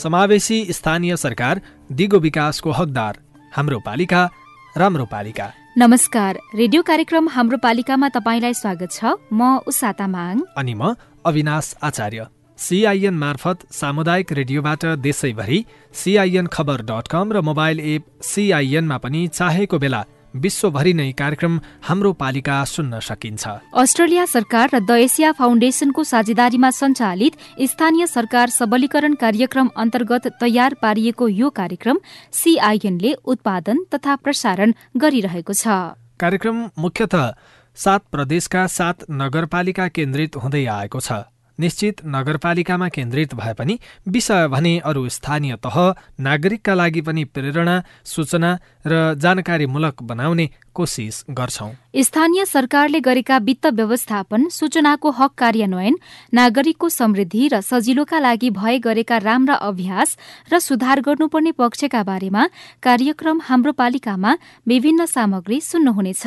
समावेशी स्थानीय सरकार दिगो विकासको हकदार। हाम्रो पालिका राम्रो पालिका। नमस्कार रेडियो कार्यक्रम हाम्रो पालिकामा तपाईँलाई स्वागत छ। म उषा तामाङ। अनि म अविनाश आचार्य। सिआइएन मार्फत सामुदायिक रेडियोबाट देशैभरि सिआइएन खबर डट कम र मोबाइल एप सिआइएनमा पनि चाहेको बेला विश्वभरि नै कार्यक्रम हाम्रो पालिका सुन्न सकिन्छ। अस्ट्रेलिया सरकार र द एसिया फाउन्डेशनको साझेदारीमा सञ्चालित स्थानीय सरकार सबलीकरण कार्यक्रम अन्तर्गत तयार पारिएको यो कार्यक्रम सीआईएनले उत्पादन तथा प्रसारण गरिरहेको छ। कार्यक्रम मुख्यत सात प्रदेशका सात नगरपालिका केन्द्रित हुँदै आएको छ। निश्चित नगरपालिकामा केन्द्रित भए पनि विषय भने अरू स्थानीय तह नागरिकका लागि पनि प्रेरणा सूचना र जानकारीमूलक बनाउने कोसिस गर्छौं। स्थानीय सरकारले गरेका वित्त व्यवस्थापन सूचनाको हक कार्यान्वयन नागरिकको समृद्धि र सजिलोका लागि भए गरेका राम्रा अभ्यास र सुधार गर्नुपर्ने पक्षका बारेमा कार्यक्रम हाम्रो पालिकामा विभिन्न सामग्री सुन्नुहुनेछ।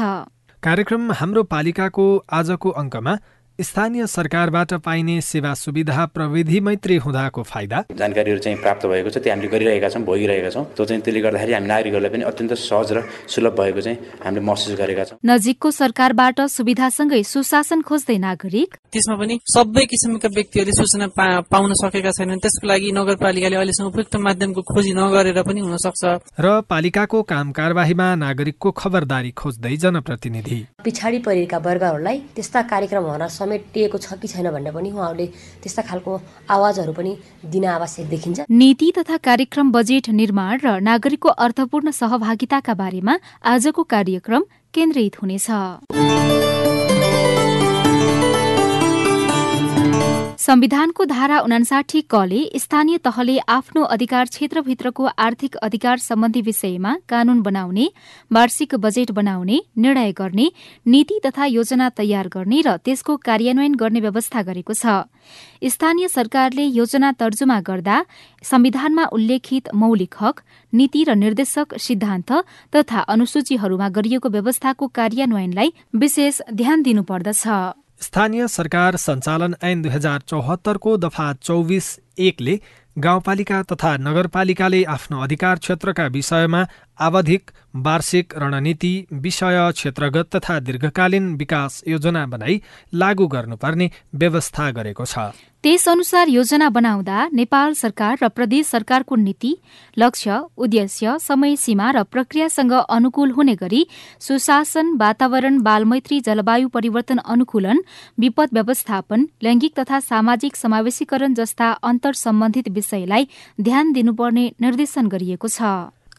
कार्यक्रम हाम्रो पालिकाको आजको अङ्कमा स्थानीय सरकारबाट पाइने सेवा सुविधा प्रविधि मैत्री हुँदाको फाइदा? जानकारीहरू चाहिँ प्राप्त भएको छ त्यो हामीले गरिरहेका छौँ भोगिरहेका छौँ। त्यो चाहिँ त्यसले गर्दाखेरि हामी नागरिकहरूलाई पनि अत्यन्त सहज र सुलभ भएको चाहिँ हामीले महसुस गरेका छौँ। नजिकको सरकारबाट सुविधासँगै सुशासन खोज्दै नागरिक? त्यसमा पनि सबै किसिमका व्यक्तिहरूले सूचना पाउन सकेका छैनन्। त्यसको लागि नगरपालिकाले अहिलेसम्म उपयुक्त माध्यमको खोजी नगरेर पनि हुन सक्छ र पालिकाको काम कारवाहीमा नागरिकको खबरदारी खोज्दै जनप्रतिनिधि। पिछाडि परेका वर्गहरूलाई त्यस्ता कार्यक्रम हुन समेटिएको छ कि छैन भनेर पनि उहाँहरूले त्यस्ता खालको आवाजहरू पनि दिन आवश्यक देखिन्छ। नीति तथा कार्यक्रम बजेट निर्माण र नागरिकको अर्थपूर्ण सहभागिताका बारेमा आजको कार्यक्रम केन्द्रित हुनेछ। संविधानको धारा उनासाठी कले स्थानीय तहले आफ्नो अधिकार क्षेत्रभित्रको आर्थिक अधिकार सम्बन्धी विषयमा कानून बनाउने वार्षिक बजेट बनाउने निर्णय गर्ने नीति तथा योजना तयार गर्ने र त्यसको कार्यान्वयन गर्ने व्यवस्था गरेको छ। स्थानीय सरकारले योजना तर्जुमा गर्दा संविधानमा उल्लेखित मौलिक हक नीति र निर्देशक सिद्धान्त तथा अनुसूचीहरूमा गरिएको व्यवस्थाको कार्यान्वयनलाई विशेष ध्यान दिनुपर्दछ। स्थानीय सरकार सञ्चालन ऐन दुई हजार चौहत्तरको दफा चौबिस एकले गाउँपालिका तथा नगरपालिकाले आफ्नो अधिकार क्षेत्रका विषयमा आवधिक वार्षिक रणनीति विषय क्षेत्रगत तथा दीर्घकालीन विकास योजना बनाई लागू गर्नुपर्ने व्यवस्था गरेको छ। त्यसअनुसार योजना बनाउँदा नेपाल सरकार र प्रदेश सरकारको नीति लक्ष्य उद्देश्य समय सीमा र प्रक्रियासँग अनुकूल हुने गरी सुशासन वातावरण बालमैत्री जलवायु परिवर्तन अनुकूलन विपद व्यवस्थापन लैंगिक तथा सामाजिक समावेशीकरण जस्ता अन्तर सम्बन्धित विषयलाई ध्यान दिनुपर्ने निर्देशन गरिएको छ।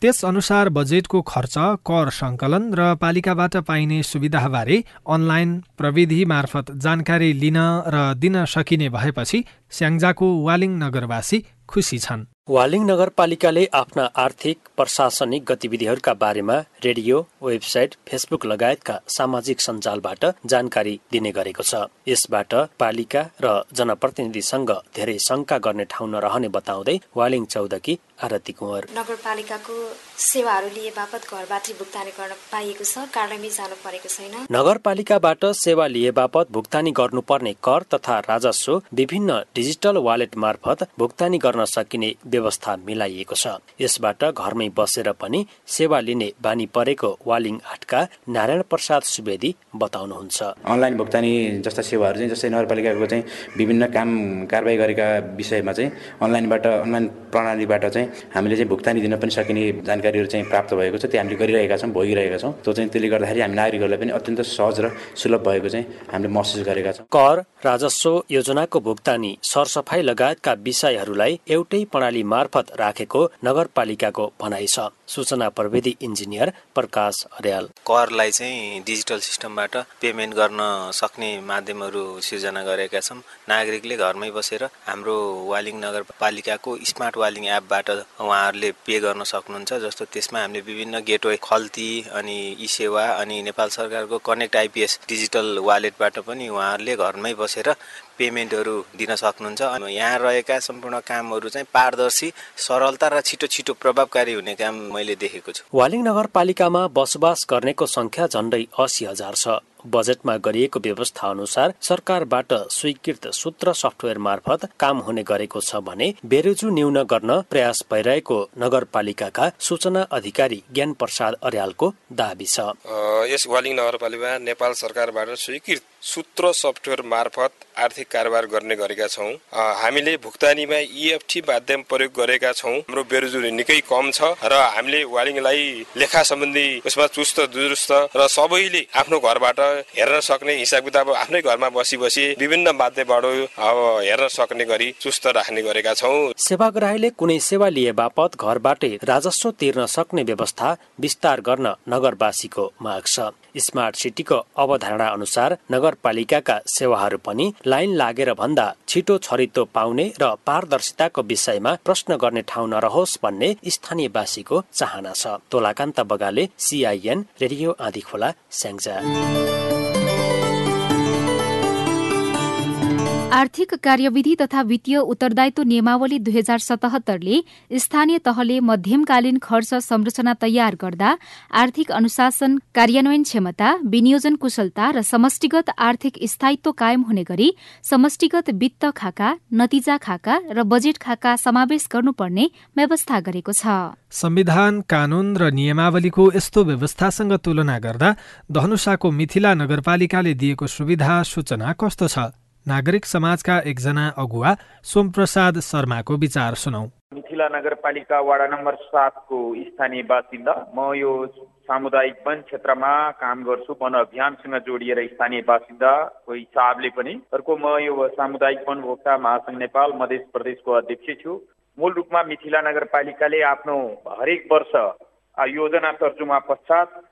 त्यसअनुसार बजेटको खर्च कर सङ्कलन र पालिकाबाट पाइने सुविधाबारे अनलाइन प्रविधि मार्फत जानकारी लिन र दिन सकिने भएपछि स्याङ्जाको वालिङ नगरवासी खुसी छन्। वालिङ नगरपालिकाले आफ्ना आर्थिक प्रशासनिक गतिविधिहरूका बारेमा रेडियो वेबसाइट फेसबुक लगायतका सामाजिक सञ्जालबाट जानकारी दिने गरेको छ। यसबाट पालिका र जनप्रतिनिधिसँग धेरै शङ्का गर्ने ठाउँ नरहने बताउँदै वालिङ चौधकी आरती कुँवर। नगरपालिकाको सेवाहरू लिए बापत घरबाट भुक्तानी गर्न पाइएको छ कार्यालयमै जानु परेको छैन। नगरपालिकाबाट सेवा लिए बापत भुक्तानी गर्नुपर्ने कर तथा राजस्व विभिन्न डिजिटल वालेट मार्फत भुक्तानी गर्न सकिने व्यवस्था मिलाइएको छ। यसबाट घरमै बसेर पनि सेवा लिने बानी परेको वालिङ आठका नारायण प्रसाद सुवेदी बताउनुहुन्छ। अनलाइन भुक्तानी जस्ता सेवाहरू चाहिँ जस्तै नगरपालिकाको चाहिँ विभिन्न काम कारवाही गरेका विषयमा चाहिँ अनलाइनबाट अनलाइन प्रणालीबाट चाहिँ हामीले चाहिँ भुक्तानी दिन पनि सकिने जानकारीहरू चाहिँ प्राप्त भएको छ त्यो हामीले गरिरहेका छौँ भोगिरहेका छौँ। त्यो चाहिँ त्यसले गर्दाखेरि हामी नागरिकहरूलाई पनि अत्यन्त सहज र सुलभ भएको चाहिँ हामीले महसुस गरेका छौँ। कर राजस्व योजनाको भुक्तानी सरसफाई लगायतका विषयहरूलाई एउटै प्रणाली मार्फत राखेको नगरपालिकाको भनाइ छ। सूचना प्रविधि इन्जिनियर प्रकाश अर्याल करलाई चाहिँ डिजिटल सिस्टमबाट पेमेन्ट गर्न सक्ने माध्यमहरू सिर्जना गरेका छौँ। नागरिकले घरमै बसेर हाम्रो वालिङ नगरपालिकाको स्मार्ट वालिङ एपबाट उहाँहरूले पे गर्न सक्नुहुन्छ जस्तो त्यसमा हामीले विभिन्न गेटवे खल्ती अनि ई सेवा अनि नेपाल सरकारको कनेक्ट आइपिएस डिजिटल वालेटबाट पनि उहाँहरूले घरमै बसेर पेमेन्टहरू दिन सक्नुहुन्छ। अनि यहाँ रहेका सम्पूर्ण कामहरू चाहिँ पारदर्शी सरलता र छिटो छिटो प्रभावकारी हुने काम मैले देखेको छु। वालिङ नगरपालिकामा बसोबास गर्नेको संख्या झण्डै असी हजार छ। बजेटमा गरिएको व्यवस्था अनुसार सरकारबाट स्वीकृत सूत्र सफ्टवेयर मार्फत काम हुने गरेको छ भने बेरोजु न्यून गर्न प्रयास भइरहेको नगरपालिकाका सूचना अधिकारी ज्ञान प्रसाद अर्यालको दावी छ। यस वालिङ नगरपालिका नेपाल सरकारबाट स्वीकृत सूत्र सफ्टवेयर मार्फत आर्थिक कारोबार गर्ने गरेका छौँ। हामीले भुक्तानीमा इएफटी माध्यम प्रयोग गरेका छौँ। हाम्रो बेरोजगारी निकै कम छ र हामीले वालिङलाई लेखा सम्बन्धी उसमा चुस्त दुरुस्त र सबैले आफ्नो घरबाट हेर्न सक्ने हिसाब किताब आफ्नै घरमा बसी बसी विभिन्न माध्यमबाट अब हेर्न सक्ने गरी चुस्त राख्ने गरेका छौँ। सेवाग्राहीले कुनै सेवा लिए बापत घरबाटै राजस्व तिर्न सक्ने व्यवस्था विस्तार गर्न नगरवासीको माग छ। स्मार्ट सिटीको अवधारणा अनुसार नगरपालिकाका सेवाहरू पनि लाइन लागेर भन्दा छिटो छरितो पाउने र पारदर्शिताको विषयमा प्रश्न गर्ने ठाउँ नरहोस् भन्ने स्थानीयवासीको चाहना छ। तोलाकान्त बगाले सिआइएन रेडियो आँधी खोला स्याङ्जा। आर्थिक कार्यविधि तथा वित्तीय उत्तरदायित्व नियमावली दुई हजार सतहत्तरले स्थानीय तहले मध्यमकालीन खर्च संरचना तयार गर्दा आर्थिक अनुशासन कार्यान्वयन क्षमता विनियोजन कुशलता र समष्टिगत आर्थिक स्थायित्व कायम हुने गरी समष्टिगत वित्त खाका नतिजा खाका र बजेट खाका समावेश गर्नुपर्ने व्यवस्था गरेको छ। संविधान कानून र नियमावलीको यस्तो व्यवस्थासँग तुलना गर्दा धनुषाको मिथिला नगरपालिकाले दिएको सुविधा सूचना कस्तो छ? नागरिक समाजका एकजना अगुवा सोमप्रसाद शर्माको विचार सुनौ। मिथिला नगरपालिका वाडा नम्बर सातको स्थानीय बासिन्दा म यो सामुदायिक वन क्षेत्रमा काम गर्छु वन अभियानसँग जोडिएर स्थानीय बासिन्दाको हिसाबले पनि। अर्को म यो सामुदायिक वन भोक्ता महासङ्घ नेपाल मध्य प्रदेशको अध्यक्ष छु। मूल रूपमा मिथिला नगरपालिकाले आफ्नो हरेक वर्ष योजना तर्जुमा पश्चात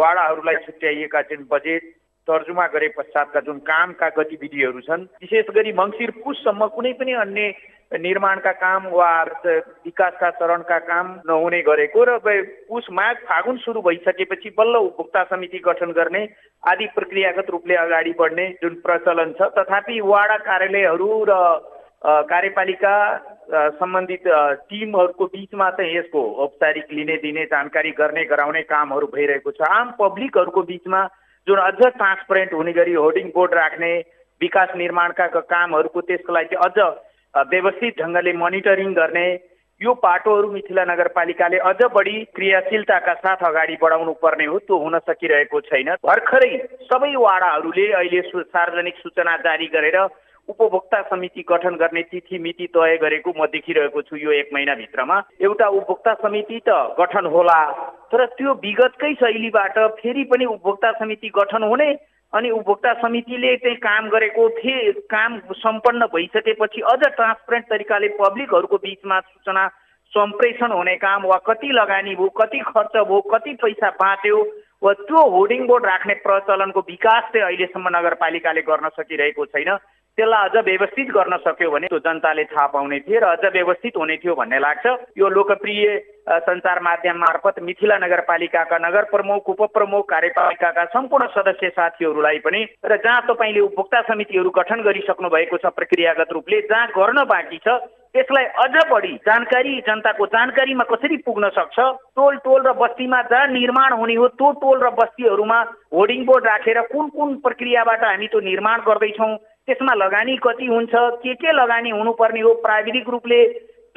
वाडाहरूलाई छुट्याइएका जुन बजेट तर्जुमा गरे पश्चातका जुन कामका गतिविधिहरू छन्। विशेष गरी मङ्सिर पुससम्म कुनै पनि अन्य निर्माणका काम वा विकासका चरणका काम नहुने गरेको र पुस माघ फागुन सुरु भइसकेपछि बल्ल उपभोक्ता समिति गठन गर्ने आदि प्रक्रियागत रूपले अगाडि बढ्ने जुन प्रचलन छ तथापि वाडा कार्यालयहरू र कार्यपालिका सम्बन्धित टिमहरूको बिचमा चाहिँ यसको औपचारिक लिने दिने जानकारी गर्ने गराउने कामहरू भइरहेको छ। आम पब्लिकहरूको बिचमा जुन अझ ट्रान्सपरेन्ट हुने गरी होर्डिङ बोर्ड राख्ने विकास निर्माणका कामहरूको त्यसको लागि अझ व्यवस्थित ढङ्गले मोनिटरिङ गर्ने यो पाटोहरू मिथिला नगरपालिकाले अझ बढी क्रियाशीलताका साथ अगाडि बढाउनु पर्ने हो त्यो हुन सकिरहेको छैन। भर्खरै सबै वाडाहरूले अहिले सार्वजनिक सूचना जारी गरेर उपभोक्ता समिति गठन गर्ने तिथि मिति तय गरेको म देखिरहेको छु यो एक महिनाभित्रमा। एउटा उपभोक्ता समिति त गठन होला तर त्यो विगतकै शैलीबाट फेरि पनि उपभोक्ता समिति गठन हुने अनि उपभोक्ता समितिले चाहिँ काम गरेको थिए काम सम्पन्न भइसकेपछि अझ ट्रान्सपरेन्ट तरिकाले पब्लिकहरूको बिचमा सूचना सम्प्रेषण हुने काम वा कति लगानी भयो कति खर्च भयो कति पैसा बाँच्यो वा त्यो होर्डिङ बोर्ड राख्ने प्रचलनको विकास चाहिँ अहिलेसम्म नगरपालिकाले गर्न सकिरहेको छैन। त्यसलाई अझ व्यवस्थित गर्न सक्यो भने त्यो जनताले थाहा पाउने थिए र अझ व्यवस्थित हुने थियो भन्ने लाग्छ। यो लोकप्रिय सञ्चार माध्यम मार्फत मिथिला नगरपालिकाका नगर प्रमुख उपप्रमुख कार्यपालिकाका सम्पूर्ण सदस्य साथीहरूलाई पनि र जहाँ तपाईँले उपभोक्ता समितिहरू गठन गरिसक्नु भएको छ प्रक्रियागत रूपले जहाँ गर्न बाँकी छ त्यसलाई अझ बढी जानकारी जनताको जानकारीमा कसरी पुग्न सक्छ टोल टोल र बस्तीमा जहाँ निर्माण हुने हो त्यो टोल र बस्तीहरूमा होर्डिङ बोर्ड राखेर कुन कुन प्रक्रियाबाट हामी त्यो निर्माण गर्दैछौँ त्यसमा लगानी कति हुन्छ के के लगानी हुनुपर्ने हो प्राविधिक रूपले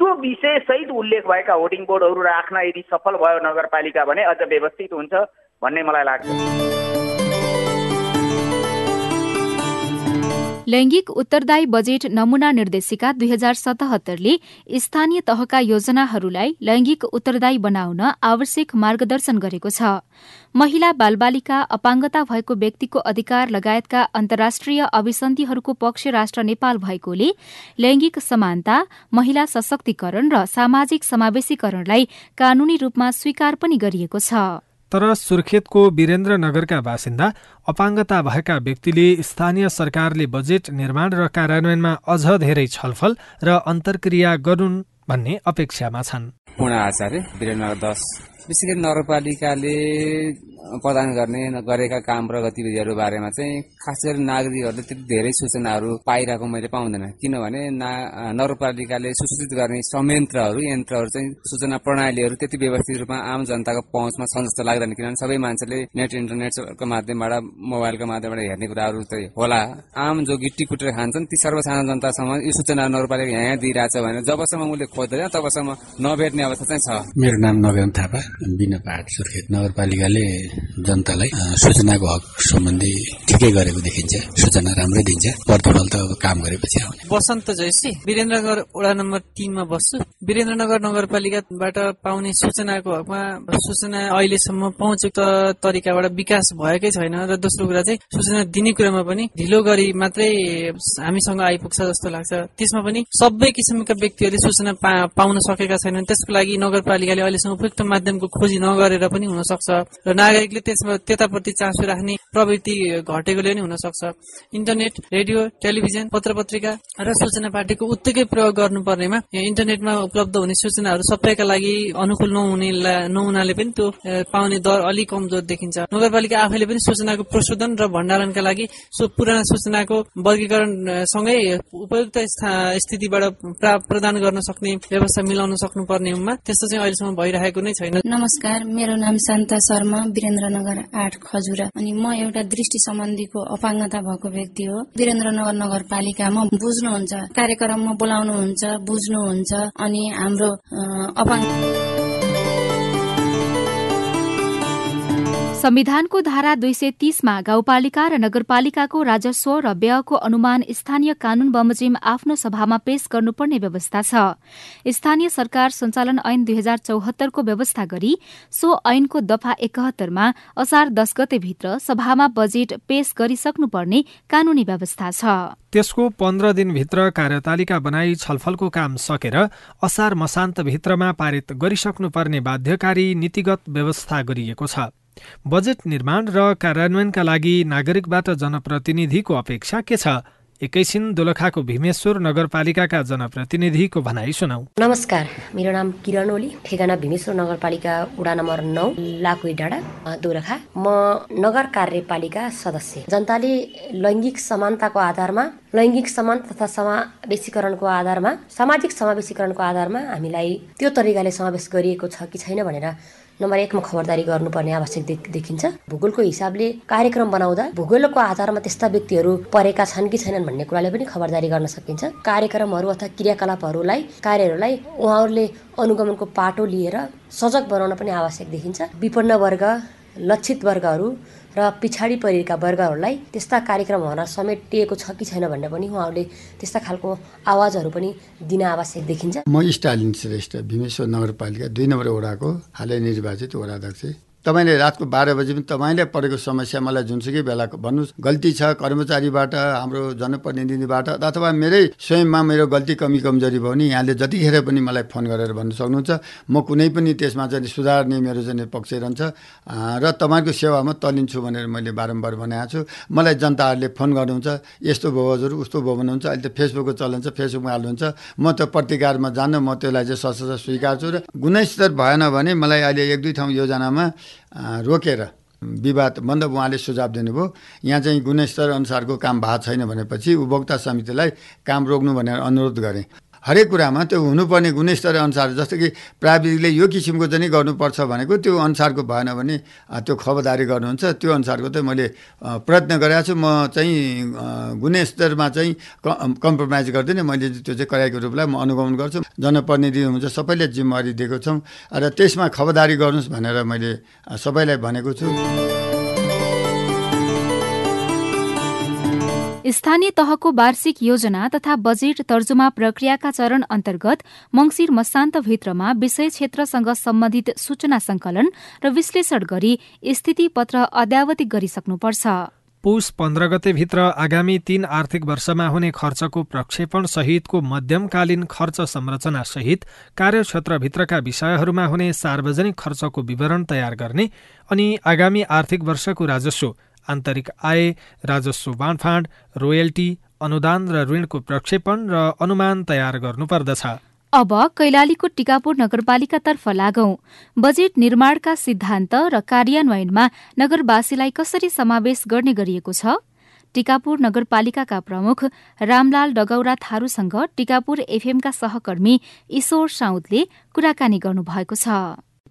त्यो विषय सहित उल्लेख भएका होर्डिङ बोर्डहरू राख्न यदि सफल भयो नगरपालिका भने अझ व्यवस्थित हुन्छ भन्ने मलाई लाग्छ। लैङ्गिक उत्तरदायी बजेट नमूना निर्देशिका दुई हजार सतहत्तरले स्थानीय तहका योजनाहरूलाई लैङ्गिक उत्तरदायी बनाउन आवश्यक मार्गदर्शन गरेको छ। महिला बालबालिका अपाङ्गता भएको व्यक्तिको अधिकार लगायतका अन्तर्राष्ट्रिय अभिसन्धिहरूको पक्ष राष्ट्र नेपाल भएकोले लैङ्गिक समानता महिला सशक्तिकरण र सामाजिक समावेशीकरणलाई कानूनी रूपमा स्वीकार पनि गरिएको छ। तर सुर्खेतको वीरेन्द्रनगरका बासिन्दा अपाङ्गता भएका व्यक्तिले स्थानीय सरकारले बजेट निर्माण र कार्यान्वयनमा अझ धेरै छलफल र अन्तर्क्रिया गरून् भन्ने अपेक्षामा छन्। विशेष गरी नगरपालिकाले प्रदान गर्ने गरेका काम र गतिविधिहरू बारेमा चाहिँ खास गरी नागरिकहरूले त्यति धेरै सूचनाहरू पाइरहेको मैले पाउँदैन। किनभने नगरपालिकाले सूचित गर्ने संयन्त्रहरू यन्त्रहरू चाहिँ सूचना प्रणालीहरू त्यति व्यवस्थित रूपमा आम जनताको पहुँचमा छन् जस्तो लाग्दैन। किनभने सबै मान्छेले नेट इन्टरनेटको माध्यमबाट मोबाइलको माध्यमबाट हेर्ने कुराहरू चाहिँ होला। आम जो गिट्टी कुटेर खान्छन् ती सर्वसाधारण जनतासम्म यी सूचना नगरपालिका यहाँ दिइरहेछ भने जबसम्म उसले खोज्दैन तबसम्म नभेट्ने अवस्था चाहिँ छ। मेरो नाम नगेन थापा। बिना पहाड सुर्खेत नगरपालिकाले जनतालाई सूचनाको हक सम्बन्धी ठिकै गरेको देखिन्छ सूचना राम्रै दिन्छ प्रतिफल त अब काम गरेपछि आउने। वसन्त जयसी वीरेन्द्रनगर वडा नम्बर तिनमा बस्छु। वीरेन्द्रनगर नगरपालिकाबाट पाउने सूचनाको हकमा सूचना अहिलेसम्म पहुँचयुक्त तरिकाबाट विकास भएकै छैन र दोस्रो कुरा चाहिँ सूचना दिने कुरामा पनि ढिलो गरी मात्रै हामीसँग आइपुग्छ जस्तो लाग्छ। त्यसमा पनि सबै किसिमका व्यक्तिहरूले सूचना पाउन सकेका छैनन्। त्यसको लागि नगरपालिकाले अहिलेसम्म उपयुक्त माध्यमको खोजी नगरेर पनि हुन सक्छ र नागरिकले त्यसमा त्यताप्रति चासो राख्ने प्रवृत्ति घटेकोले नै हुन सक्छ इन्टरनेट रेडियो टेलिभिजन पत्र पत्रिका र सूचना पार्टीको उत्तिकै प्रयोग गर्नुपर्नेमा इन्टरनेटमा उपलब्ध हुने सूचनाहरू सबैका लागि अनुकूल नहुने नहुनाले पनि त्यो पाउने दर अलिक कमजोर देखिन्छ। नगरपालिका आफैले पनि सूचनाको प्रशोधन र भण्डारणका लागि पुराना सूचनाको वर्गीकरणसँगै उपयुक्त स्थितिबाट प्रदान गर्न सक्ने व्यवस्था मिलाउन सक्नुपर्नेमा त्यस्तो चाहिँ अहिलेसम्म भइरहेको नै छैन। नमस्कार मेरो नाम शान्ता शर्मा वीरेन्द्रनगर आठ खजुरा। अनि म एउटा दृष्टि सम्बन्धीको अपाङ्गता भएको व्यक्ति हो। वीरेन्द्रनगर नगरपालिकामा बुझ्नुहुन्छ कार्यक्रममा बोलाउनुहुन्छ बुझ्नुहुन्छ अनि हाम्रो अपाङ्ग संविधानको धारा दुई सय तीसमा गाउँपालिका र नगरपालिकाको राजस्व र व्ययको अनुमान स्थानीय कानून बमोजिम आफ्नो सभामा पेश गर्नुपर्ने व्यवस्था छ। स्थानीय सरकार सञ्चालन ऐन दुई हजार चौहत्तरको व्यवस्था गरी सो ऐनको दफा एकहत्तरमा असार दश गतेभित्र सभामा बजेट पेश गरिसक्नुपर्ने कानूनी व्यवस्था छ। त्यसको पन्ध्र दिनभित्र कार्यतालिका बनाई छलफलको काम सकेर असार मसान्तभित्रमा पारित गरिसक्नुपर्ने बाध्यकारी नीतिगत व्यवस्था गरिएको छ। बजेट निर्माण र कार्यान्वयनका लागि नागरिकबाट जनप्रतिनिधिको अपेक्षा के छ? एकैछिन दोलखाको भीमेश्वर नगरपालिकाका जनप्रतिनिधिको भनाइ सुनाउ। नमस्कार मेरो नाम किरण ओली ठेगाना भीमेश्वर नगरपालिका वडा नम्बर नौ लाकुई डाँडा दोलखा। म नगर कार्यपालिका सदस्य। जनताले लैङ्गिक समानताको आधारमा लैङ्गिक समान तथा समावेशीकरणको आधारमा सामाजिक समावेशीकरणको आधारमा हामीलाई त्यो तरिकाले समावेश गरिएको छ कि छैन भनेर नम्बर एकमा खबरदारी गर्नुपर्ने आवश्यक देखिन्छ। भूगोलको हिसाबले कार्यक्रम बनाउँदा भूगोलको आधारमा त्यस्ता व्यक्तिहरू परेका छन् कि छैनन् भन्ने कुराले पनि खबरदारी गर्न सकिन्छ। कार्यक्रमहरू अथवा क्रियाकलापहरूलाई कार्यहरूलाई उहाँहरूले अनुगमनको पाटो लिएर सजग बनाउन पनि आवश्यक देखिन्छ। विपन्न वर्ग लक्षित वर्गहरू र पछाडि परेका वर्गहरूलाई त्यस्ता कार्यक्रमहरूमा समेटिएको छ कि छैन भनेर पनि उहाँहरूले त्यस्ता खालको आवाजहरू पनि दिन आवश्यक देखिन्छ। म स्टालिन श्रेष्ठ भीमेश्वर नगरपालिका दुई नम्बर वडाको हालै निर्वाचित वडाध्यक्ष। तपाईँले रातको बाह्र बजी पनि तपाईँले परेको समस्या मलाई जुनसुकै बेला भन्नुहोस्। गल्ती छ कर्मचारीबाट हाम्रो जनप्रतिनिधिबाट अथवा मेरै स्वयंमा मेरो गल्ती कमी कमजोरी भयो भने यहाँले जतिखेर पनि मलाई फोन गरेर भन्नु सक्नुहुन्छ म कुनै पनि त्यसमा चाहिँ सुधार्ने मेरो चाहिँ पक्ष रहन्छ। र तपाईँको सेवामा तलिन्छु भनेर मैले बारम्बार भनेको छु। मलाई जनताहरूले फोन गर्नुहुन्छ यस्तो भयो हजुर उस्तो भयो भन्नुहुन्छ अहिले त फेसबुकको चलन छ फेसबुकमा हाल्नुहुन्छ म त प्रतिकारमा जान्न म त्यसलाई चाहिँ सशस्त्र स्वीकार्छु र गुणस्तर भएन भने मलाई अहिले एक दुई ठाउँ योजनामा रोकेर विवाद मन्दप उहाँले सुझाव दिनुभयो। यहाँ चाहिँ गुणस्तर अनुसारको काम भएको छैन भनेपछि उपभोक्ता समितिलाई काम रोक्नु भनेर अनुरोध गरेँ। हरेक कुरामा त्यो हुनुपर्ने गुणस्तर अनुसार जस्तो कि प्राविधिकले यो किसिमको चाहिँ गर्नुपर्छ भनेको त्यो अनुसारको भएन भने त्यो खबरदारी गर्नुहुन्छ। त्यो अनुसारको चाहिँ मैले प्रयत्न गरेको छु। म चाहिँ गुणस्तरमा चाहिँ कम्प्रोमाइज गर्दिनँ। मैले त्यो चाहिँ कराईको रूपलाई म अनुगमन गर्छु। जनप्रतिनिधि हुन्छ सबैले जिम्मेवारी दिएको छौँ। र त्यसमा खबरदारी गर्नुहोस् भनेर मैले सबैलाई भनेको छु। स्थानीय तहको वार्षिक योजना तथा बजेट तर्जुमा प्रक्रियाका चरण अन्तर्गत मंगिर मसान्तभित्रमा विषय क्षेत्रसँग सम्बन्धित सूचना संकलन र विश्लेषण गरी स्थिति पत्र अद्यावधिक गरिसक्नुपर्छ। पुष पन्ध्र गतेभित्र आगामी तीन आर्थिक वर्षमा हुने खर्चको प्रक्षेपण सहितको मध्यमकालीन खर्च संरचना सहित कार्यक्षेत्रभित्रका विषयहरूमा हुने सार्वजनिक खर्चको विवरण तयार गर्ने अनि आगामी आर्थिक वर्षको राजस्व आन्तरिक आय राजस्व बाँडफाँड रोयल्टी अनुदान र ऋणको प्रक्षेपण र अनुमान तयार गर्नुपर्दछ। अब कैलालीको टिकापुर नगरपालिकातर्फ लागौं। बजेट निर्माणका सिद्धान्त र कार्यान्वयनमा नगरवासीलाई कसरी समावेश गर्ने गरिएको छ? टिकापुर नगरपालिकाका प्रमुख रामलाल डगौरा थारूसँग टिकापुर एफएमका सहकर्मी ईश्वर साउदले कुराकानी गर्नुभएको छ।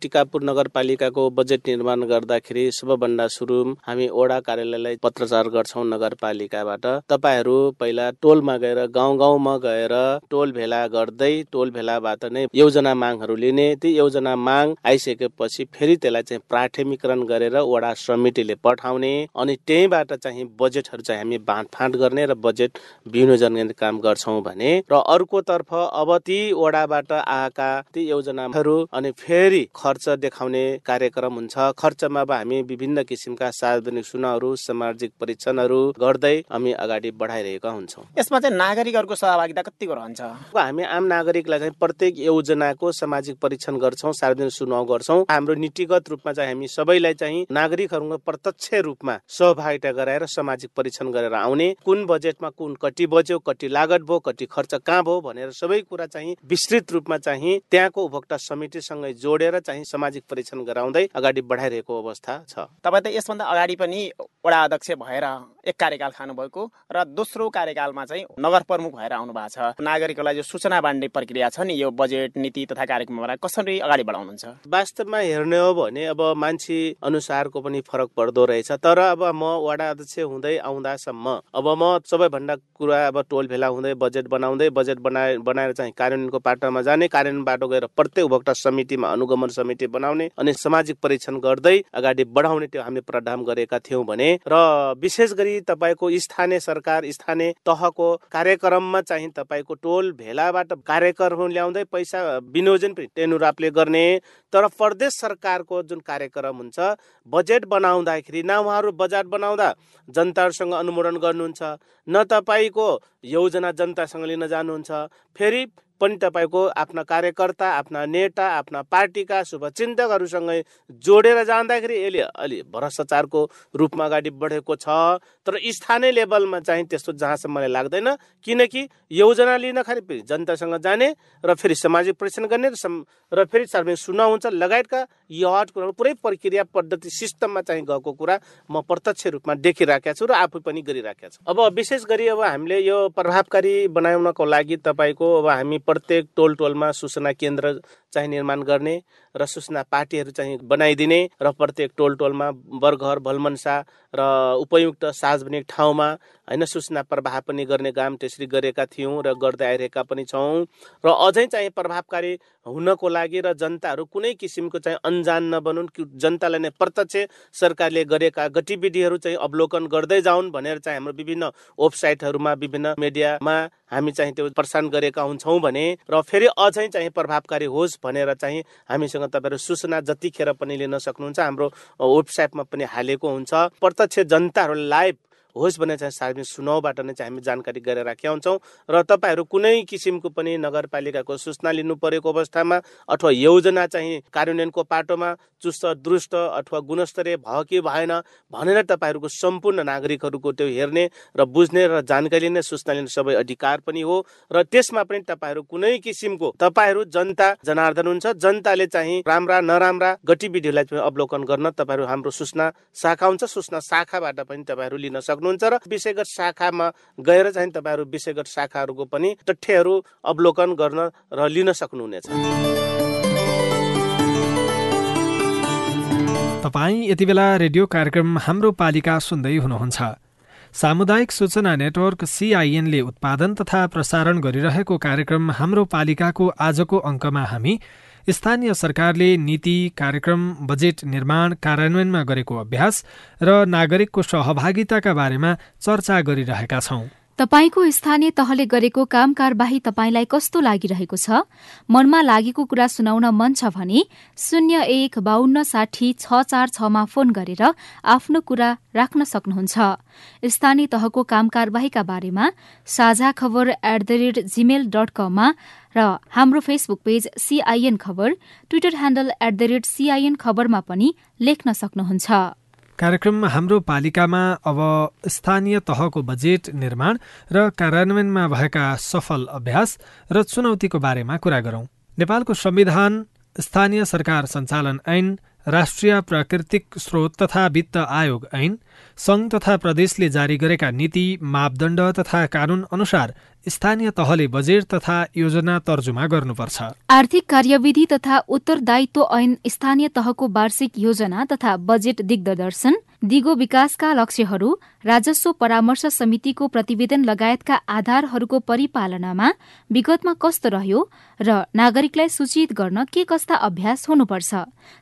टिकापुर नगरपालिकाको बजेट निर्माण गर्दाखेरि सबभन्दा सुरु हामी ओडा कार्यालयलाई पत्रचार गर्छौँ नगरपालिकाबाट। तपाईँहरू पहिला टोलमा गएर गाउँ गाउँमा गएर टोल भेला गर्दै टोल भेलाबाट नै योजना मागहरू लिने। ती योजना माग आइसकेपछि फेरि त्यसलाई चाहिँ प्राथमिकरण गरेर वडा समितिले पठाउने अनि त्यहीँबाट चाहिँ बजेटहरू चाहिँ हामी बाँडफाँड गर्ने र बजेट विनियोजन गर्ने काम गर्छौँ भने। र अर्कोतर्फ अब ती वडाबाट आएका ती योजनाहरू अनि फेरि खर्च देखाउने कार्यक्रम हुन्छ। खर्चमा अब हामी विभिन्न किसिमका सार्वजनिक चुनावहरू सामाजिक परीक्षणहरू गर्दै हामी अगाडि बढाइरहेका हुन्छौँ। यसमा चाहिँ नागरिकहरूको सहभागिता कतिको रहन्छ? हामी आम नागरिकलाई चाहिँ प्रत्येक योजनाको सामाजिक परीक्षण गर्छौँ सार्वजनिक चुनाव गर्छौँ। हाम्रो नीतिगत रूपमा चाहिँ हामी सबैलाई चाहिँ नागरिकहरूको प्रत्यक्ष रूपमा सहभागिता गराएर सामाजिक परीक्षण गरेर आउने। कुन बजेटमा कुन कति बज्यो कति लागत भयो कति खर्च कहाँ भयो भनेर सबै कुरा चाहिँ विस्तृत रूपमा चाहिँ त्यहाँको उपभोक्ता समितिसँगै जोडेर चाहिँ चाहिँ सामाजिक परीक्षण गराउँदै अगाडि बढाइरहेको अवस्था छ। तपाईँ त यसभन्दा अगाडि पनि वडा अध्यक्ष भएर एक कार्यकाल खानुभएको र दोस्रो कार्यकालमा चाहिँ नगर प्रमुख भएर आउनु भएको छ। नागरिकलाई जो सूचना बाँड्ने प्रक्रिया छ नि यो बजेट नीति तथा कार्यक्रमलाई कसरी अगाडि बढाउनुहुन्छ? वास्तवमा हेर्ने हो भने अब मान्छे अनुसारको पनि फरक पर्दो रहेछ। तर अब म वडा अध्यक्ष हुँदै आउँदासम्म अब म सबैभन्दा कुरा अब टोल भेला हुँदै बजेट बनाउँदै बजेट बनाए बनाएर चाहिँ कार्यान्वयनको पाटोमा जाने कार्यान्वयन बाटो गएर प्रत्येक उपभोक्ता समितिमा अनुगमन समिति बनाउने अनि सामाजिक परीक्षण गर्दै अगाडि बढाउने त्यो हामीले प्रावधान गरेका थियौँ भने र विशेष गरी तपाईँको स्थानीय सरकार स्थानीय तहको कार्यक्रममा चाहिँ तपाईँको टोल भेलाबाट कार्यक्रम ल्याउँदै पैसा विनियोजन पनि टेनुरापले गर्ने तर प्रदेश सरकारको जुन कार्यक्रम हुन्छ बजेट बनाउँदाखेरि न उहाँहरू बजेट बनाउँदा जनताहरूसँग अनुमोदन गर्नुहुन्छ न तपाईँको योजना जनतासँग लिन जानुहुन्छ फेरि पनि तपाईँको आफ्ना कार्यकर्ता आफ्ना नेता आफ्ना पार्टीका शुभचिन्तकहरूसँगै जोडेर जाँदाखेरि यसले अलि भ्रष्टाचारको रूपमा अगाडि बढेको छ। तर स्थानीय लेभलमा चाहिँ त्यस्तो जहाँसम्म मलाई लाग्दैन। किनकि योजना लिन खालि फेरि जनतासँग जाने र फेरि सामाजिक परीक्षण गर्ने र फेरि सार्वजनिक सुनाउ हुन्छ। लगायतका यहट कुराहरू पुरै प्रक्रिया पद्धति सिस्टममा चाहिँ गएको कुरा म प्रत्यक्ष रूपमा देखिराखेका छु र आफै पनि गरिराखेका छु। अब विशेष गरी अब हामीले यो प्रभावकारी बनाउनको लागि तपाईँको अब हामी प्रत्येक टोल टोलमा सूचना केन्द्र चाहिँ निर्माण गर्ने र सूचना पार्टीहरू चाहिँ बनाइदिने र प्रत्येक टोल टोलमा बरघर भलमन्सा र उपयुक्त सार्वजनिक ठाउँमा होइन सूचना प्रभाव पनि गर्ने काम त्यसरी गरेका थियौँ र गर्दै आइरहेका पनि छौँ। र अझै चाहिँ प्रभावकारी हुनको लागि र जनताहरू कुनै किसिमको चाहिँ अन्जान नबनुन् जनतालाई नै प्रत्यक्ष सरकारले गरेका गतिविधिहरू चाहिँ अवलोकन गर्दै जाउन् भनेर चाहिँ हाम्रो विभिन्न वेबसाइटहरूमा विभिन्न मिडियामा हामी चाहिँ त्यो प्रसारण गरेका हुन्छौँ भने र फेरि अझै चाहिँ प्रभावकारी होस् भनेर चाहिँ हामीसँग तपाईँहरू सूचना जतिखेर पनि लिन सक्नुहुन्छ हाम्रो वेबसाइटमा पनि हालेको हुन्छ। प्रत्यक्ष जनताहरूलाई लाइभ होस् भने चाहिँ सार्वजनिक सुनाउबाट नै चाहिँ हामी जानकारी गरेर राखेका हुन्छौँ। र तपाईँहरू कुनै किसिमको पनि नगरपालिकाको सूचना लिनु परेको अवस्थामा अथवा योजना चाहिँ कार्यान्वयनको पाटोमा चुस्त दुरुस्त अथवा गुणस्तरीय भयो कि भएन भनेर तपाईँहरूको सम्पूर्ण नागरिकहरूको त्यो हेर्ने र बुझ्ने र जानकारी लिने सूचना लिने सबै अधिकार पनि हो। र त्यसमा पनि तपाईँहरू कुनै किसिमको तपाईँहरू जनता जनार्दन हुन्छ जनताले चाहिँ राम्रा नराम्रा गतिविधिहरूलाई अवलोकन गर्न तपाईँहरू हाम्रो सूचना शाखा हुन्छ। सूचना शाखाबाट पनि तपाईँहरू लिन सक्नु सक्नुहुन्छ र विषयगत शाखामा गएर चाहिँ तपाईँहरू विषयगत शाखाहरूको पनि तथ्यहरू अवलोकन गर्न र लिन सक्नुहुनेछ। तपाईँ यति बेला रेडियो कार्यक्रम हाम्रो पालिका सुन्दै हुनुहुन्छ। सामुदायिक सूचना नेटवर्क सिआइएनले उत्पादन तथा प्रसारण गरिरहेको कार्यक्रम हाम्रो पालिकाको आजको अङ्कमा हामी स्थानीय सरकारले नीति कार्यक्रम बजेट निर्माण कार्यान्वयनमा गरेको अभ्यास र नागरिकको सहभागिताका बारेमा चर्चा गरिरहेका छौं। तपाईँको स्थानीय तहले गरेको काम कारवाही तपाईँलाई कस्तो लागिरहेको छ? मनमा लागेको कुरा सुनाउन मन छ भने शून्य एक बाहन्न साठी छ चार छमा फोन गरेर आफ्नो कुरा राख्न सक्नुहुन्छ। स्थानीय तहको काम कारवाहीका बारेमा साझा खबर at the rate Gmail dot कममा र हाम्रो फेसबुक पेज सीआईएन खबर Twitter handle at the rate CIN खबरमा पनि लेख्न सक्नुहुन्छ। कार्यक्रममा हाम्रो पालिकामा अब स्थानीय तहको बजेट निर्माण र कार्यान्वयनमा भएका सफल अभ्यास र चुनौतीको बारेमा कुरा गरौँ। नेपालको संविधान स्थानीय सरकार सञ्चालन ऐन राष्ट्रिय प्राकृतिक स्रोत तथा वित्त आयोग ऐन सङ्घ तथा प्रदेशले जारी गरेका नीति मापदण्ड तथा कानून अनुसार स्थानीय तहले बजेट तथा योजना तर्जुमा गर्नुपर्छ। आर्थिक कार्यविधि तथा उत्तरदायित्व ऐन स्थानीय तहको वार्षिक योजना तथा बजेट दिग्दर्शन दिगो विकासका लक्ष्यहरू राजस्व परामर्श समितिको प्रतिवेदन लगायतका आधारहरूको परिपालनामा विगतमा कस्तो रह्यो र नागरिकलाई सूचित गर्न के कस्ता अभ्यास हुनुपर्छ?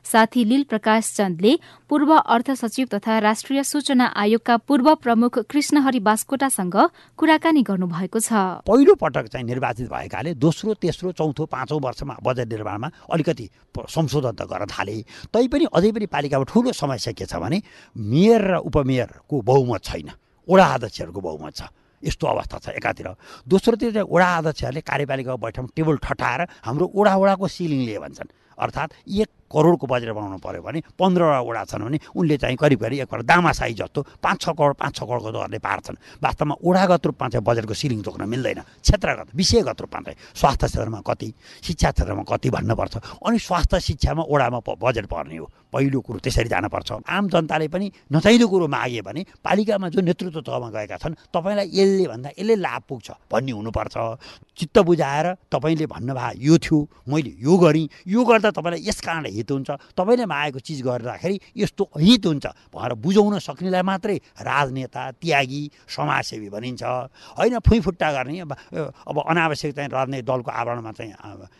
साथी लील प्रकाश चन्दले पूर्व अर्थ सचिव तथा राष्ट्रिय सूचना आयोगका पूर्व प्रमुख कृष्णहरि बास्कोटासँग कुराकानी गर्नुभएको छ। पहिलो पटक चाहिँ निर्वाचित भएकाले दोस्रो तेस्रो चौथो पाँचौँ वर्षमा बजेट निर्माणमा अलिकति संशोधन त गर्न थाले। तैपनि अझै पनि पालिकामा ठुलो समस्या के छ भने मेयर र उपमेयरको बहुमत छैन। वडा अध्यक्षहरूको बहुमत छ। यस्तो अवस्था छ एकातिर। दोस्रोतिर चाहिँ वडा अध्यक्षहरूले कार्यपालिकाको बैठकमा टेबल ठटाएर हाम्रो वडा वडाको लिए भन्छन्। अर्थात् एक करोडको बजेट बनाउनु पऱ्यो भने पन्ध्रवटा छन् भने उनले चाहिँ करिब करिब एक दामासाई जस्तो पाँच छ करोड पाँच छ करोडको दरले पार्छन्। वास्तवमा वडागत रूपमा चाहिँ बजेटको सिलिङ तोक्न मिल्दैन। क्षेत्रगत विषयगत रूपमा चाहिँ स्वास्थ्य क्षेत्रमा कति शिक्षा क्षेत्रमा कति भन्नुपर्छ। अनि स्वास्थ्य शिक्षामा वडामा बजेट पर्ने हो। पहिलो कुरो त्यसरी जानुपर्छ। आम जनताले पनि नचाहिँदो कुरो मागे भने पालिकामा जो नेतृत्व तहमा गएका छन् तपाईँलाई यसले भन्दा यसले लाभ पुग्छ भन्ने हुनुपर्छ। चित्त बुझाएर तपाईँले भन्नुभयो यो थियो मैले यो गरेँ। यो गर्दा तपाईँलाई यस कारणले हित हुन्छ। तपाईँले मागेको चिज गर्दाखेरि यस्तो हित हुन्छ। भनेर बुझाउन सक्नेलाई मात्रै राजनेता त्यागी समाजसेवी भनिन्छ। होइन फुइफुट्टा गर्ने अब अनावश्यक चाहिँ राजनैतिक दलको आवरणमा चाहिँ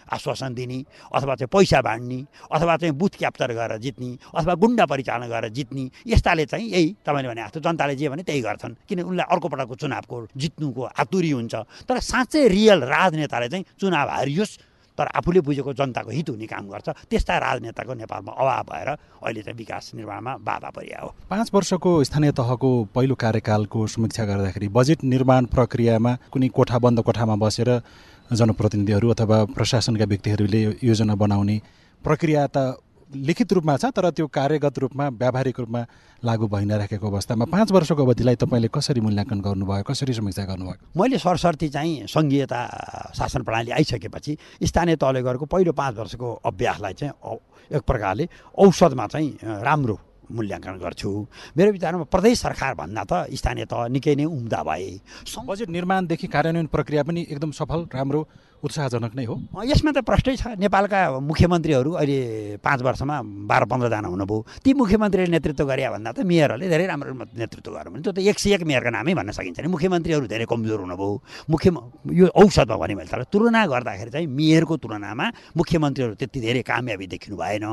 आश्वासन दिने अथवा चाहिँ पैसा बाँड्ने अथवा चाहिँ बुथ क्याप्चर गरेर जित्ने अथवा गुन्डा परिचालन गरेर जित्ने यस्ताले चाहिँ यही तपाईँले भने जस्तो जनताले जे भने त्यही गर्छन्। किन उनलाई अर्को पटकको चुनावको जित्नुको आतुरी हुन्छ। तर साँच्चै रियल राजनेताले चाहिँ चुनाव हारियोस्। तर आफूले बुझेको जनताको हित हुने काम गर्छ। त्यस्ता राजनेताको नेपालमा अभाव भएर अहिले चाहिँ विकास निर्माणमा बाधा परिया हो। पाँच वर्षको स्थानीय तहको पहिलो कार्यकालको समीक्षा गर्दाखेरि बजेट निर्माण प्रक्रियामा कुनै कोठा बन्द कोठामा बसेर जनप्रतिनिधिहरू अथवा प्रशासनका व्यक्तिहरूले योजना बनाउने प्रक्रिया त लिखित रूपमा छ तर त्यो कार्यगत रूपमा व्यावहारिक रूपमा लागू भइ नराखेको अवस्थामा पाँच वर्षको अवधिलाई तपाईँले कसरी मूल्याङ्कन गर्नुभयो कसरी समीक्षा गर्नुभयो? मैले सरसर्ती चाहिँ सङ्घीयता शासन प्रणाली आइसकेपछि स्थानीय तहले गरेको पहिलो पाँच वर्षको अभ्यासलाई चाहिँ एक प्रकारले औषधमा चाहिँ राम्रो मूल्याङ्कन गर्छु। मेरो विचारमा प्रदेश सरकार भन्दा त स्थानीय तह निकै नै उम्दा भए। बजेट निर्माणदेखि कार्यान्वयन प्रक्रिया पनि एकदम सफल राम्रो उत्साहजनक नै हो। यसमा त प्रष्टै छ नेपालका मुख्यमन्त्रीहरू अहिले पाँच वर्षमा बाह्र पन्ध्रजना हुनुभयो। ती मुख्यमन्त्रीले नेतृत्व गरे भन्दा त मेयरहरूले धेरै राम्रो नेतृत्व गर्यो भने त्यो त एक सय एक मेयरको नामै भन्न सकिन्छ नि। मुख्यमन्त्रीहरू धेरै कमजोर हुनुभयो। मुख्य यो औषधमा भने मैले तर तुलना गर्दाखेरि चाहिँ मेयरको तुलनामा मुख्यमन्त्रीहरू त्यति धेरै कामयाबी देखिनु भएन।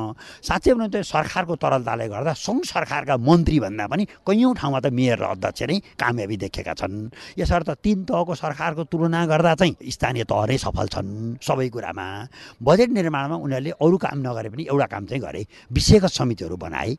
साँच्चै भने त सरकारको तरलताले गर्दा सङ्घ सरकारका मन्त्री भन्दा पनि कैयौँ ठाउँमा त मेयर र अध्यक्ष नै कामयाबी देखेका छन्। यसर्थ तिन तहको सरकारको तुलना गर्दा चाहिँ स्थानीय तह सफल सफल छन् सबै कुरामा। बजेट निर्माणमा उनीहरूले अरू काम नगरे पनि एउटा काम चाहिँ गरे। विषयगत समितिहरू बनाए।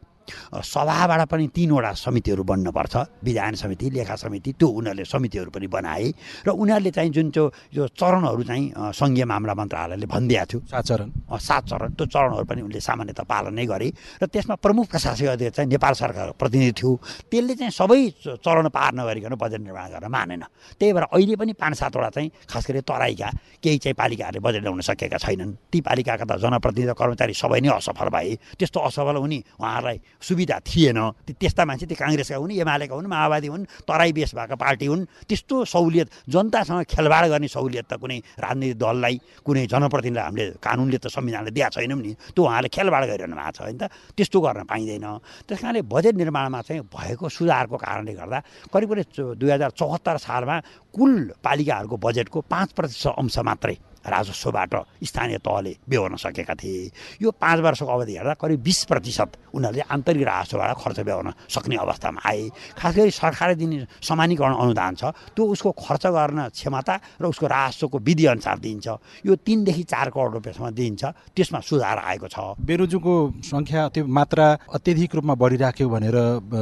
सभाबाट पनि तिनवटा समितिहरू बन्नुपर्छ। विधान समिति लेखा समिति त्यो उनीहरूले समितिहरू पनि बनाए र उनीहरूले चाहिँ जुन त्यो यो चरणहरू चाहिँ सङ्घीय मामला मन्त्रालयले भनिदिएको थियो। सात चरण। सात चरण त्यो चरणहरू पनि उनले सामान्यतः पालन नै गरे र त्यसमा प्रमुख प्रशासक अध्यक्ष चाहिँ नेपाल सरकारको प्रतिनिधि थियो। त्यसले चाहिँ सबै चरण पार नगरिकन बजेट निर्माण गर्न मानेन। त्यही भएर अहिले पनि पाँच सातवटा चाहिँ खास गरी तराईका केही चाहिँ पालिकाहरूले बजेट ल्याउन सकेका छैनन्। ती पालिकाका त जनप्रतिनिधि कर्मचारी सबै नै असफल भए। त्यस्तो असफल हुने उहाँहरूलाई सुविधा थिएन। त्यस्ता मान्छे त्यो काङ्ग्रेसका हुन् एमालेका हुन् माओवादी हुन् तराई बेस भएका पार्टी हुन् त्यस्तो सहुलियत जनतासँग खेलबाड गर्ने सहुलियत त कुनै राजनीतिक दललाई कुनै जनप्रतिनिधिलाई हामीले कानुनले त संविधानले दिएको छैनौँ नि। त्यो उहाँले खेलबाड गरिरहनु भएको छ होइन त। त्यस्तो गर्न पाइँदैन। त्यस कारणले बजेट निर्माणमा चाहिँ भएको सुधारको कारणले गर्दा करिब करिब दुई हजार चौहत्तर सालमा कुल पालिकाहरूको बजेटको पाँच प्रतिशत अंश मात्रै राजस्वबाट स्थानीय तहले बेहोर्न सकेका थिए। यो पाँच वर्षको अवधि हेर्दा करिब बिस प्रतिशत उनीहरूले आन्तरिक राजस्वबाट खर्च बेहोर्न सक्ने अवस्थामा आए। खास गरी सरकारले दिने समानीकरण अनुदान छ त्यो उसको खर्च गर्न क्षमता र उसको राजस्वको विधि अनुसार दिन्छ। यो तिनदेखि चार करोड रुपियाँसम्म दिन्छ त्यसमा सुधार आएको छ। बेरोजुको सङ्ख्या त्यो मात्रा अत्यधिक रूपमा बढिराख्यो भनेर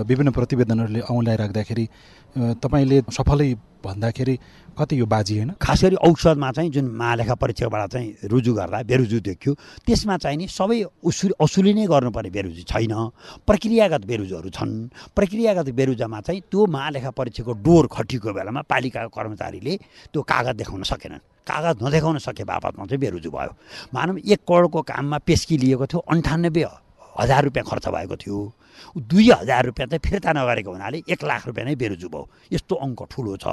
विभिन्न प्रतिवेदनहरूले औँल्याइराख्दाखेरि तपाईँले सफलै भन्दाखेरि कति यो बाजी होइन? खास गरी औषधमा चाहिँ जुन महालेखा परीक्षकबाट चाहिँ रुजु गर्दा बेरुजु देखियो त्यसमा चाहिँ नि सबै उसुल असुली नै गर्नुपर्ने बेरुजु छैन। प्रक्रियागत बेरुजुहरू छन्। प्रक्रियागत बेरुजामा चाहिँ त्यो महालेखा परीक्षकको डोर खटिएको बेलामा पालिकाको कर्मचारीले त्यो कागज देखाउन सकेनन्। कागज नदेखाउन सके बापतमा चाहिँ बेरुजु भयो। मानव एक करोडको काममा पेस्की लिएको थियो अन्ठानब्बे हजार रुपियाँ खर्च भएको थियो। दुई हजार रुपियाँ चाहिँ फिर्ता नगरेको हुनाले एक लाख रुपियाँ नै बेरुजु भयो। यस्तो अङ्क ठुलो छ।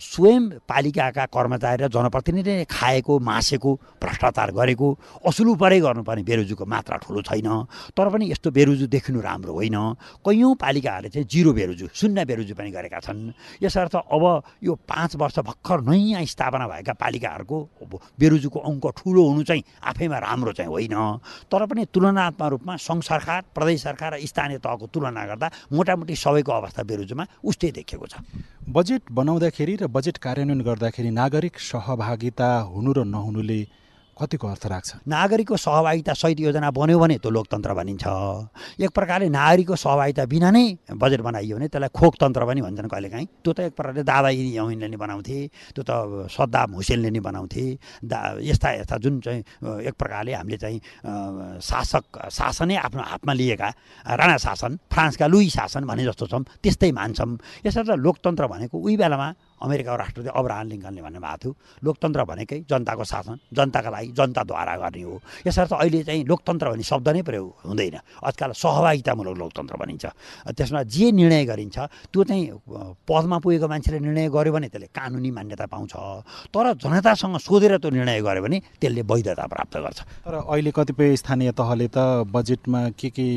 स्वयं पालिकाका कर्मचारी र जनप्रतिनिधिले खाएको मासेको भ्रष्टाचार गरेको असुलु परै गर्नुपर्ने बेरुजुको मात्रा ठुलो छैन। तर पनि यस्तो बेरुजु देखिनु राम्रो होइन। कैयौँ पालिकाहरूले चाहिँ जिरो बेरुजु शून्य बेरुजु पनि गरेका छन्। यसर्थ अब यो पाँच वर्ष भर्खर नयाँ स्थापना भएका पालिकाहरूको बेरुजुको अङ्क ठुलो हुनु चाहिँ आफैमा राम्रो चाहिँ होइन। तर पनि तुलनात्मक रूपमा सङ्घ सरकार प्रदेश सरकार र स्थानीय तहको तुलना गर्दा मोटामोटी सबैको अवस्था बेरुजुमा उस्तै देखिएको छ। बजेट बनाउँदाखेरि र बजेट कार्यान्वयन गर्दाखेरि नागरिक सहभागिता हुनु र नहुनुले कतिको अर्थ राख्छ नागरिकको सहभागिता सहित योजना बन्यो भने त्यो लोकतन्त्र भनिन्छ। एक प्रकारले नागरिकको सहभागिता बिना नै बजेट बनाइयो भने त्यसलाई खोकतन्त्र पनि भन्छन् कहिलेकाहीँ। त्यो त एक प्रकारले दादा यौनले नै बनाउँथे त्यो त सद्दाम हुसेनले नै बनाउँथे। दा यस्ता यस्ता जुन चाहिँ एक प्रकारले हामीले चाहिँ शासक शासनै आफ्नो हातमा लिएका राणा शासन फ्रान्सका लुई शासन भने जस्तो छौँ त्यस्तै मान्छौँ। यसर्थ लोकतन्त्र भनेको उही बेलामा अमेरिकाको राष्ट्रपति अब्राहम लिङ्कनले भन्नुभएको थियो लोकतन्त्र भनेकै जनताको शासन जनताका लागि जनताद्वारा गर्ने हो। यसर्थ अहिले चाहिँ लोकतन्त्र भन्ने शब्द नै प्रयोग हुँदैन। आजकल सहभागितामूलक लोकतन्त्र भनिन्छ। त्यसमा जे निर्णय गरिन्छ त्यो चाहिँ पदमा पुगेको मान्छेले निर्णय गर्यो भने त्यसले कानुनी मान्यता पाउँछ। तर जनतासँग सोधेर त्यो निर्णय गर्यो भने त्यसले वैधता प्राप्त गर्छ। तर अहिले कतिपय स्थानीय तहले त बजेटमा के के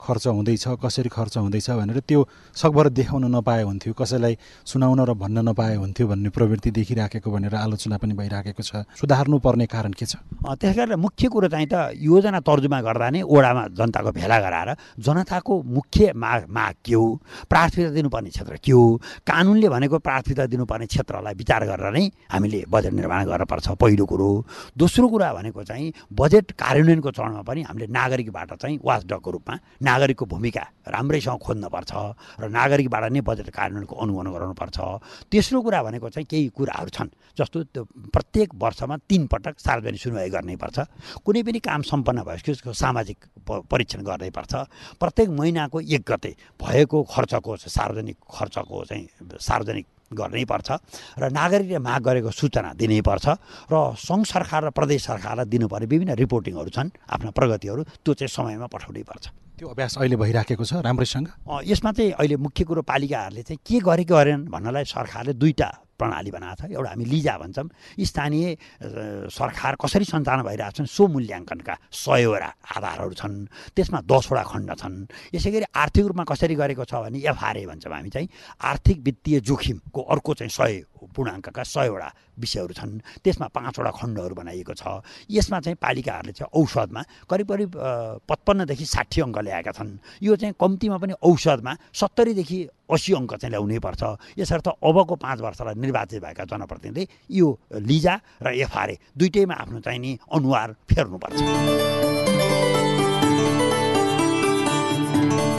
खर्च हुँदैछ कसरी खर्च हुँदैछ भनेर त्यो सकभर देखाउन नपाए हुन्थ्यो कसैलाई सुनाउन र भन्न नपाए हुन्थ्यो भन्ने प्रवृत्ति देखिराखेको भनेर आलोचना पनि भइराखेको छ। सुधार्नुपर्ने कारण के छ? त्यस कारण मुख्य कुरो चाहिँ त योजना तर्जुमा गर्दा नै ओडामा जनताको भेला गराएर जनताको मुख्य माग माग के हो? प्राथमिकता दिनुपर्ने क्षेत्र के हो? कानुनले भनेको प्राथमिकता दिनुपर्ने क्षेत्रलाई विचार गरेर नै हामीले बजेट निर्माण गर्नुपर्छ पहिलो कुरो दोस्रो कुरा भनेको चाहिँ बजेट कार्यान्वयनको चरणमा पनि हामीले नागरिकबाट चाहिँ वाचडगको रूपमा नागरिकको भूमिका राम्रैसँग खोज्नुपर्छ र नागरिकबाट नै बजेट कार्यान्वयनको अनुगमन गराउनुपर्छ तेस्रो कुरा भनेको चाहिँ केही कुराहरू छन् जस्तो त्यो प्रत्येक वर्षमा तिन पटक सार्वजनिक सुनवाई गर्नैपर्छ कुनै पनि काम सम्पन्न भएपछि त्यसको सामाजिक परीक्षण गर्नैपर्छ प्रत्येक महिनाको एक गते भएको खर्चको सार्वजनिक खर्चको चाहिँ सार्वजनिक गर्नैपर्छ र नागरिकले माग गरेको सूचना दिनैपर्छ र सङ्घ सरकार र प्रदेश सरकारलाई दिनुपर्ने विभिन्न रिपोर्टिङहरू छन् आफ्ना प्रगतिहरू त्यो चाहिँ समयमा पठाउनै पर्छ। त्यो अभ्यास अहिले भइराखेको छ राम्रैसँग? यसमा चाहिँ अहिले मुख्य कुरो पालिकाहरूले चाहिँ के गरेको गरेनन् भन्नलाई सरकारले दुईवटा प्रणाली बनाएको छ। एउटा हामी लिजा भन्छौँ। स्थानीय सरकार कसरी सञ्चालन भइरहेको छन् सो मूल्याङ्कनका सयवटा आधारहरू छन्। त्यसमा दसवटा खण्ड छन्। यसै गरी आर्थिक रूपमा कसरी गरेको छ भने एफआरए भन्छौँ हामी चाहिँ। आर्थिक वित्तीय जोखिमको अर्को चाहिँ सय पूर्णाङ्कका सयवटा विषयहरू छन्। त्यसमा पाँचवटा खण्डहरू बनाइएको छ। यसमा चाहिँ पालिकाहरूले चाहिँ औषधमा करिब करिब पचपन्नदेखि साठी अङ्क ल्याएका छन्। यो चाहिँ कम्तीमा पनि औषधमा सत्तरीदेखि असी अङ्क चाहिँ ल्याउनै पर्छ। यसर्थ अबको पाँच वर्षलाई निर्वाचित भएका जनप्रतिनिधि यो लिजा र एफआरए दुइटैमा आफ्नो चाहिँ नि अनुहार फेर्नुपर्छ।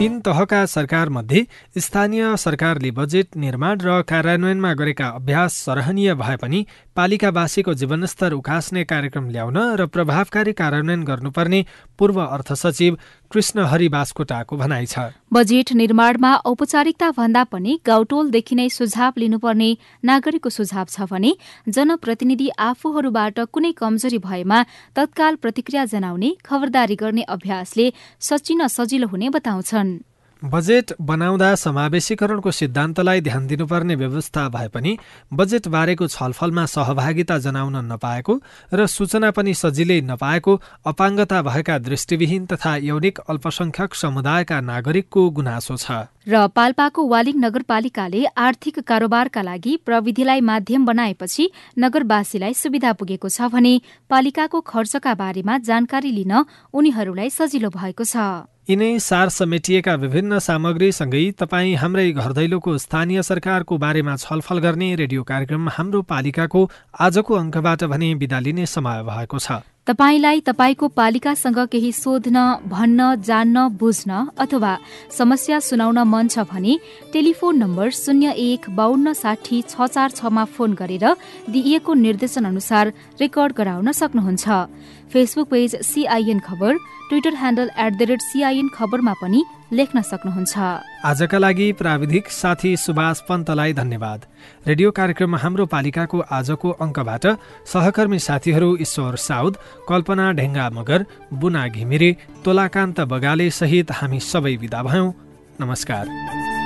तीन तहका सरकारमध्ये स्थानीय सरकारले बजेट निर्माण र कार्यान्वयनमा गरेका अभ्यास सराहनीय भए पनि पालिकावासीको जीवनस्तर उकास्ने कार्यक्रम ल्याउन र प्रभावकारी कार्यान्वयन गर्नुपर्ने पूर्व अर्थ सचिव कृष्ण हरि बास्कोटाको भनाइ छ। बजेट निर्माणमा औपचारिकता भन्दा पनि गाउटोलदेखि नै सुझाव लिनुपर्ने नागरिकको सुझाव छ भने जनप्रतिनिधि आफूहरूबाट कुनै कमजोरी भएमा तत्काल प्रतिक्रिया जनाउने खबरदारी गर्ने अभ्यासले सचिन सजिलो हुने बताउँछन्। बजेट बनाउँदा समावेशीकरणको सिद्धान्तलाई ध्यान दिनुपर्ने व्यवस्था भए पनि बजेट बारेको छलफलमा सहभागिता जनाउन नपाएको र सूचना पनि सजिलै नपाएको अपाङ्गता भएका दृष्टिविहीन तथा यौनिक अल्पसंख्यक समुदायका नागरिकको गुनासो छ। र पाल्पाको वालिङ नगरपालिकाले आर्थिक कारोबारका लागि प्रविधिलाई माध्यम बनाएपछि नगरवासीलाई सुविधा पुगेको छ भने पालिकाको खर्चका बारेमा जानकारी लिन उनीहरूलाई सजिलो भएको छ। यिनै सार समेटिएका विभिन्न सामग्रीसँगै तपाईँ हाम्रै घरदैलोको स्थानीय सरकारको बारेमा छलफल गर्ने रेडियो कार्यक्रम हाम्रो पालिकाको आजको अङ्कबाट भने बिदा लिने समय भएको छ। तपाईँलाई तपाईँको पालिकासँग केही सोध्न भन्न जान्न बुझ्न अथवा समस्या सुनाउन मन छ भने टेलिफोन नम्बर शून्य एक बान्न साठी छ चार छमा फोन गरेर दिइएको निर्देशन अनुसार रेकर्ड गराउन सक्नुहुन्छ। फेसबुक पेज सीआईएन खबर Twitter handle at the rate CIN खबरमा पनि लेख्न सक्नुहुन्छ आजका लागि प्राविधिक साथी सुभाष पन्तलाई धन्यवाद। रेडियो कार्यक्रम हाम्रो पालिकाको आजको अङ्कबाट सहकर्मी साथीहरू ईश्वर साउद कल्पना ढेङ्गा मगर बुना घिमिरे तोलाकान्त बगाले सहित हामी सबै विदा भयौँ। नमस्कार।